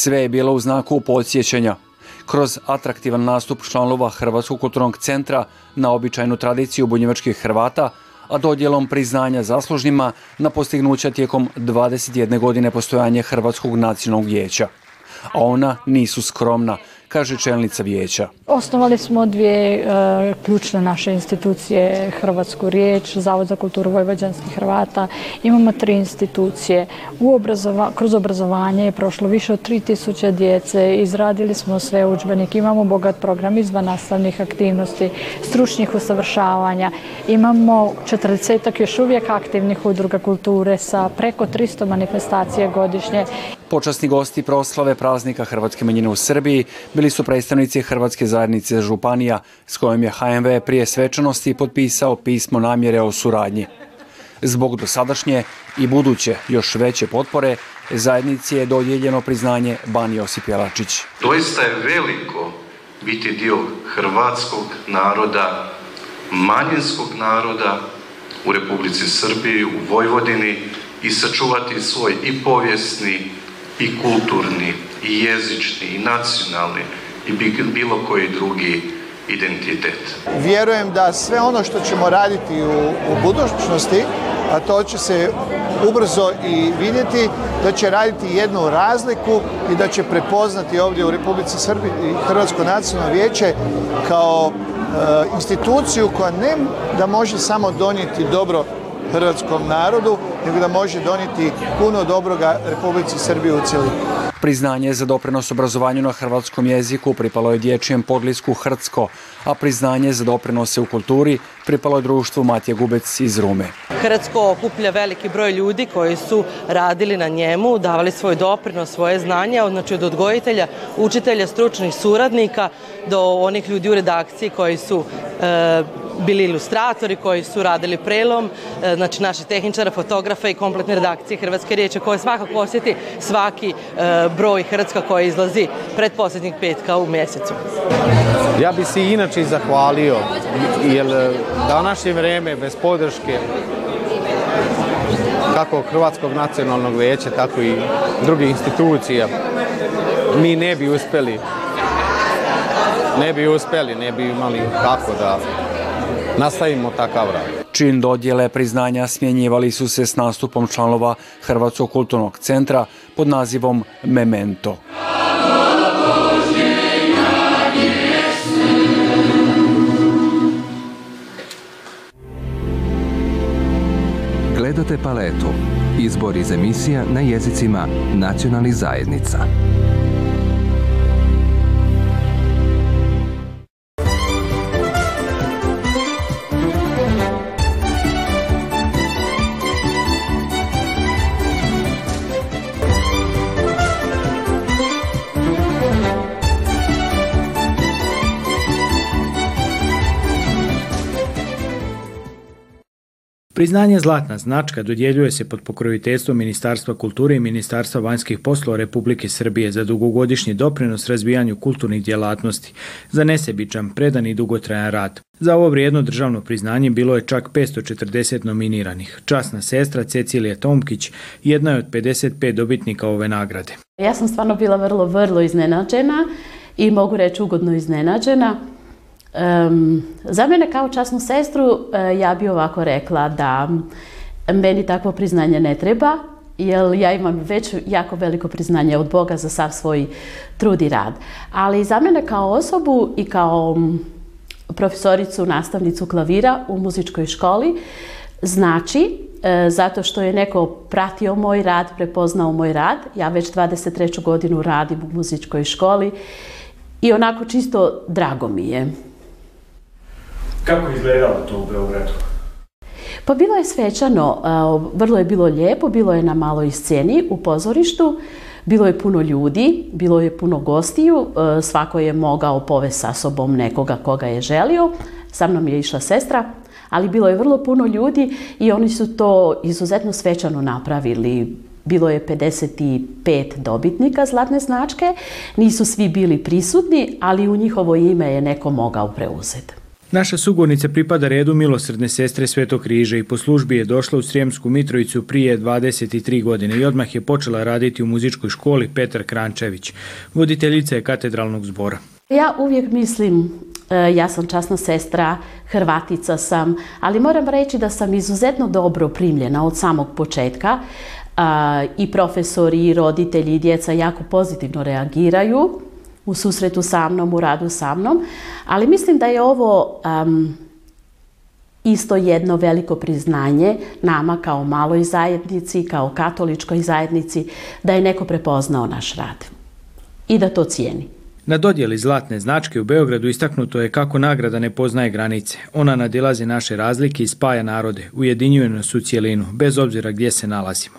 Sve je bilo u znaku podsjećanja kroz atraktivan nastup članova Hrvatskog kulturnog centra na običajnu tradiciju bunjevačkih Hrvata, a dodjelom priznanja zaslužnima na postignuća tijekom 21 godine postojanja Hrvatskog nacionalnog vijeća. A ona nisu skromna, kaže čelnica vijeća. Osnovali smo dvije e, ključne naše institucije, Hrvatsku riječ, Zavod za kulturu vojvođanskih Hrvata. Imamo tri institucije. U kroz obrazovanje je prošlo više od 3000 djece, izradili smo sve udžbenike, imamo bogat program izvan nastavnih aktivnosti, stručnih usavršavanja. Imamo 40 još uvijek aktivnih udruga kulture sa preko 300 manifestacija godišnje. Počasni gosti proslave praznika Hrvatske manjine u Srbiji bili su predstavnici Hrvatske zajednice Županija s kojom je HMV prije svečanosti potpisao pismo namjere o suradnji. Zbog dosadašnje i buduće još veće potpore zajednici je dodijeljeno priznanje Bani Josip Jelačić. Doista je veliko biti dio hrvatskog naroda, manjinskog naroda u Republici Srbiji, u Vojvodini i sačuvati svoj i povijesni i kulturni, i jezični, i nacionalni, i bilo koji drugi identitet. Vjerujem da sve ono što ćemo raditi u, u budućnosti, a to će se ubrzo i vidjeti, da će raditi jednu razliku i da će prepoznati ovdje u Republici Srbiji Hrvatsko nacionalno vijeće kao e, instituciju koja ne da može samo donijeti dobro hrvatskom narodu, nego da može donijeti puno dobroga Republici Srbije u cijeli. Priznanje za doprinos obrazovanju na hrvatskom jeziku pripalo je dječjem podlisku Hrcko, a priznanje za doprinose u kulturi pripalo je društvu Matija Gubec iz Rume. Hrcko okuplja veliki broj ljudi koji su radili na njemu, davali svoj doprinos, svoje znanje, odnači od odgojitelja, učitelja, stručnih suradnika do onih ljudi u redakciji koji su e, bili ilustratori koji su radili prelom, e, znači naši tehničara, fotografa i kompletne redakcije Hrvatske riječi koje svakako osjeti svaki e, broj Hrvatska koji izlazi pred petka u mjesecu. Ja bi se inače zahvalio jer e, današnje vreme bez podrške kako Hrvatskog nacionalnog vijeća, tako i drugih institucija, mi ne bi uspjeli ne bi uspjeli, ne bi imali kako da nastavimo takav rad. Čin dodjele priznanja smjenjivali su se s nastupom članova Hrvatskog kulturnog centra pod nazivom Memento. Gledate paletu. Izbor iz emisija na jezicima nacionalnih zajednica. Priznanje Zlatna značka dodjeljuje se pod pokroviteljstvom Ministarstva kulture i Ministarstva vanjskih poslova Republike Srbije za dugogodišnji doprinos razvijanju kulturnih djelatnosti, za nesebičan, predan i dugotrajan rad. Za ovo vrijedno državno priznanje bilo je čak 540 nominiranih. Časna sestra Cecilija Tomkić jedna je od 55 dobitnika ove nagrade. Ja sam stvarno bila vrlo, vrlo iznenađena i mogu reći ugodno iznenađena za mene kao časnu sestru e, ja bi ovako rekla da meni takvo priznanje ne treba jer ja imam već jako veliko priznanje od Boga za sav svoj trud i rad. Ali za mene kao osobu i kao profesoricu, nastavnicu klavira u muzičkoj školi znači e, zato što je neko pratio moj rad, prepoznao moj rad. Ja već 23. godinu radim u muzičkoj školi i onako čisto drago mi je. Kako je izgledalo to u Beogradu? Pa bilo je svečano, vrlo je bilo lijepo, bilo je na maloj sceni u pozorištu, bilo je puno ljudi, bilo je puno gostiju, e, svako je mogao povesti sa sobom nekoga koga je želio, sa mnom je išla sestra, ali bilo je vrlo puno ljudi i oni su to izuzetno svečano napravili. Bilo je 55 dobitnika zlatne značke, nisu svi bili prisutni, ali u njihovo ime je neko mogao preuzeti. Naša sugovornica pripada redu milosrdne sestre Svetog križa i po službi je došla u Srijemsku Mitrovicu prije 23 godine i odmah je počela raditi u muzičkoj školi Petar Krančević. Voditeljica je katedralnog zbora. Ja uvijek mislim, e, ja sam časna sestra, Hrvatica sam, ali moram reći da sam izuzetno dobro primljena od samog početka. E, I profesori, i roditelji, i djeca jako pozitivno reagiraju u susretu sa mnom, u radu sa mnom. Ali mislim da je ovo isto jedno veliko priznanje nama kao maloj zajednici, kao katoličkoj zajednici, da je neko prepoznao naš rad i da to cijeni. Na dodjeli zlatne značke u Beogradu istaknuto je kako nagrada ne poznaje granice. Ona nadilazi naše razlike i spaja narode, ujedinjuje nas u cjelinu, bez obzira gdje se nalazimo.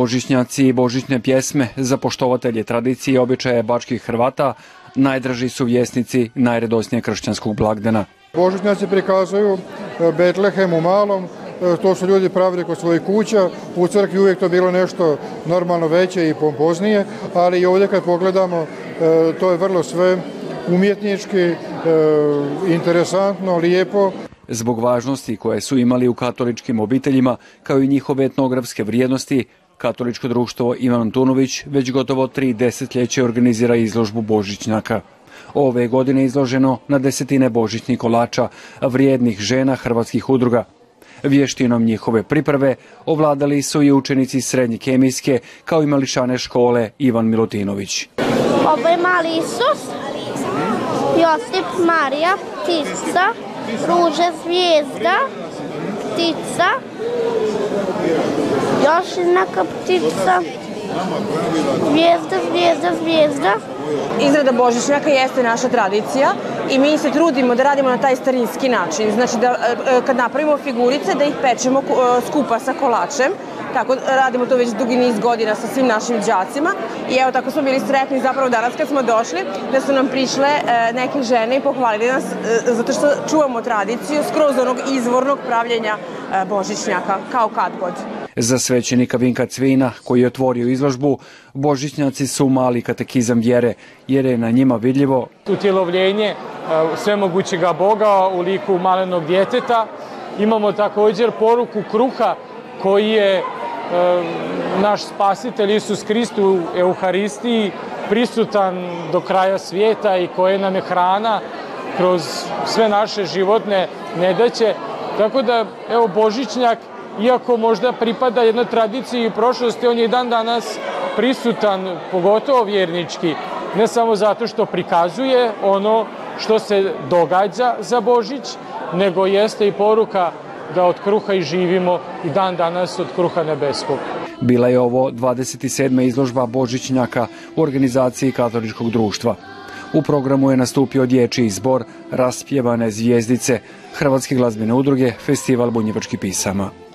Božićnjaci i božićne pjesme za poštovatelje tradicije i običaje bačkih Hrvata najdraži su vjesnici najredosnije kršćanskog blagdana. Božićnjaci prikazuju e, Betlehem u malom, e, to su ljudi pravili kod svojih kuća, u crkvi uvijek to bilo nešto normalno veće i pompoznije, ali i ovdje kad pogledamo e, to je vrlo sve umjetnički, interesantno, lijepo. Zbog važnosti koje su imali u katoličkim obiteljima, kao i njihove etnografske vrijednosti, Katoličko društvo Ivan Antunović već gotovo tri desetljeće organizira izložbu Božićnjaka. Ove godine je izloženo na desetine božićnih kolača, vrijednih žena hrvatskih udruga. Vještinom njihove priprave ovladali su i učenici srednje kemijske kao i mališane škole Ivan Milutinović. Ovo je mali Isus, Josip Marija, ptica, ruže zvijezda, ptica, još ptica. Zvijezda, zvijezda, zvijezda. Izrada božićnjaka jeste naša tradicija i mi se trudimo da radimo na taj starinski način. Znači da e, e, kad napravimo figurice da ih pečemo e, skupa sa kolačem. Tako radimo to već dugi niz godina sa svim našim džacima. i evo tako smo bili sretni zapravo danas kad smo došli da su nam prišle neke žene i pohvalili nas zato što čuvamo tradiciju skroz onog izvornog pravljenja božićnjaka kao kad god. Za svećenika Vinka Cvina, koji je otvorio izložbu, božićnjaci su mali katekizam vjere, jer je na njima vidljivo utjelovljenje e, svemogućega Boga u liku malenog djeteta. Imamo također poruku kruha koji je e, naš spasitelj Isus Krist u Euharistiji prisutan do kraja svijeta i koje nam je hrana kroz sve naše životne nedaće. Tako da, evo, Božićnjak iako možda pripada jednoj tradiciji i prošlosti, on je i dan danas prisutan, pogotovo vjernički, ne samo zato što prikazuje ono što se događa za Božić, nego jeste i poruka da od kruha i živimo i dan danas od kruha nebeskog. Bila je ovo 27. izložba Božićnjaka u organizaciji katoličkog društva. U programu je nastupio dječji izbor Raspjevane zvijezdice, Hrvatske glazbene udruge, Festival Bunjevački pisama.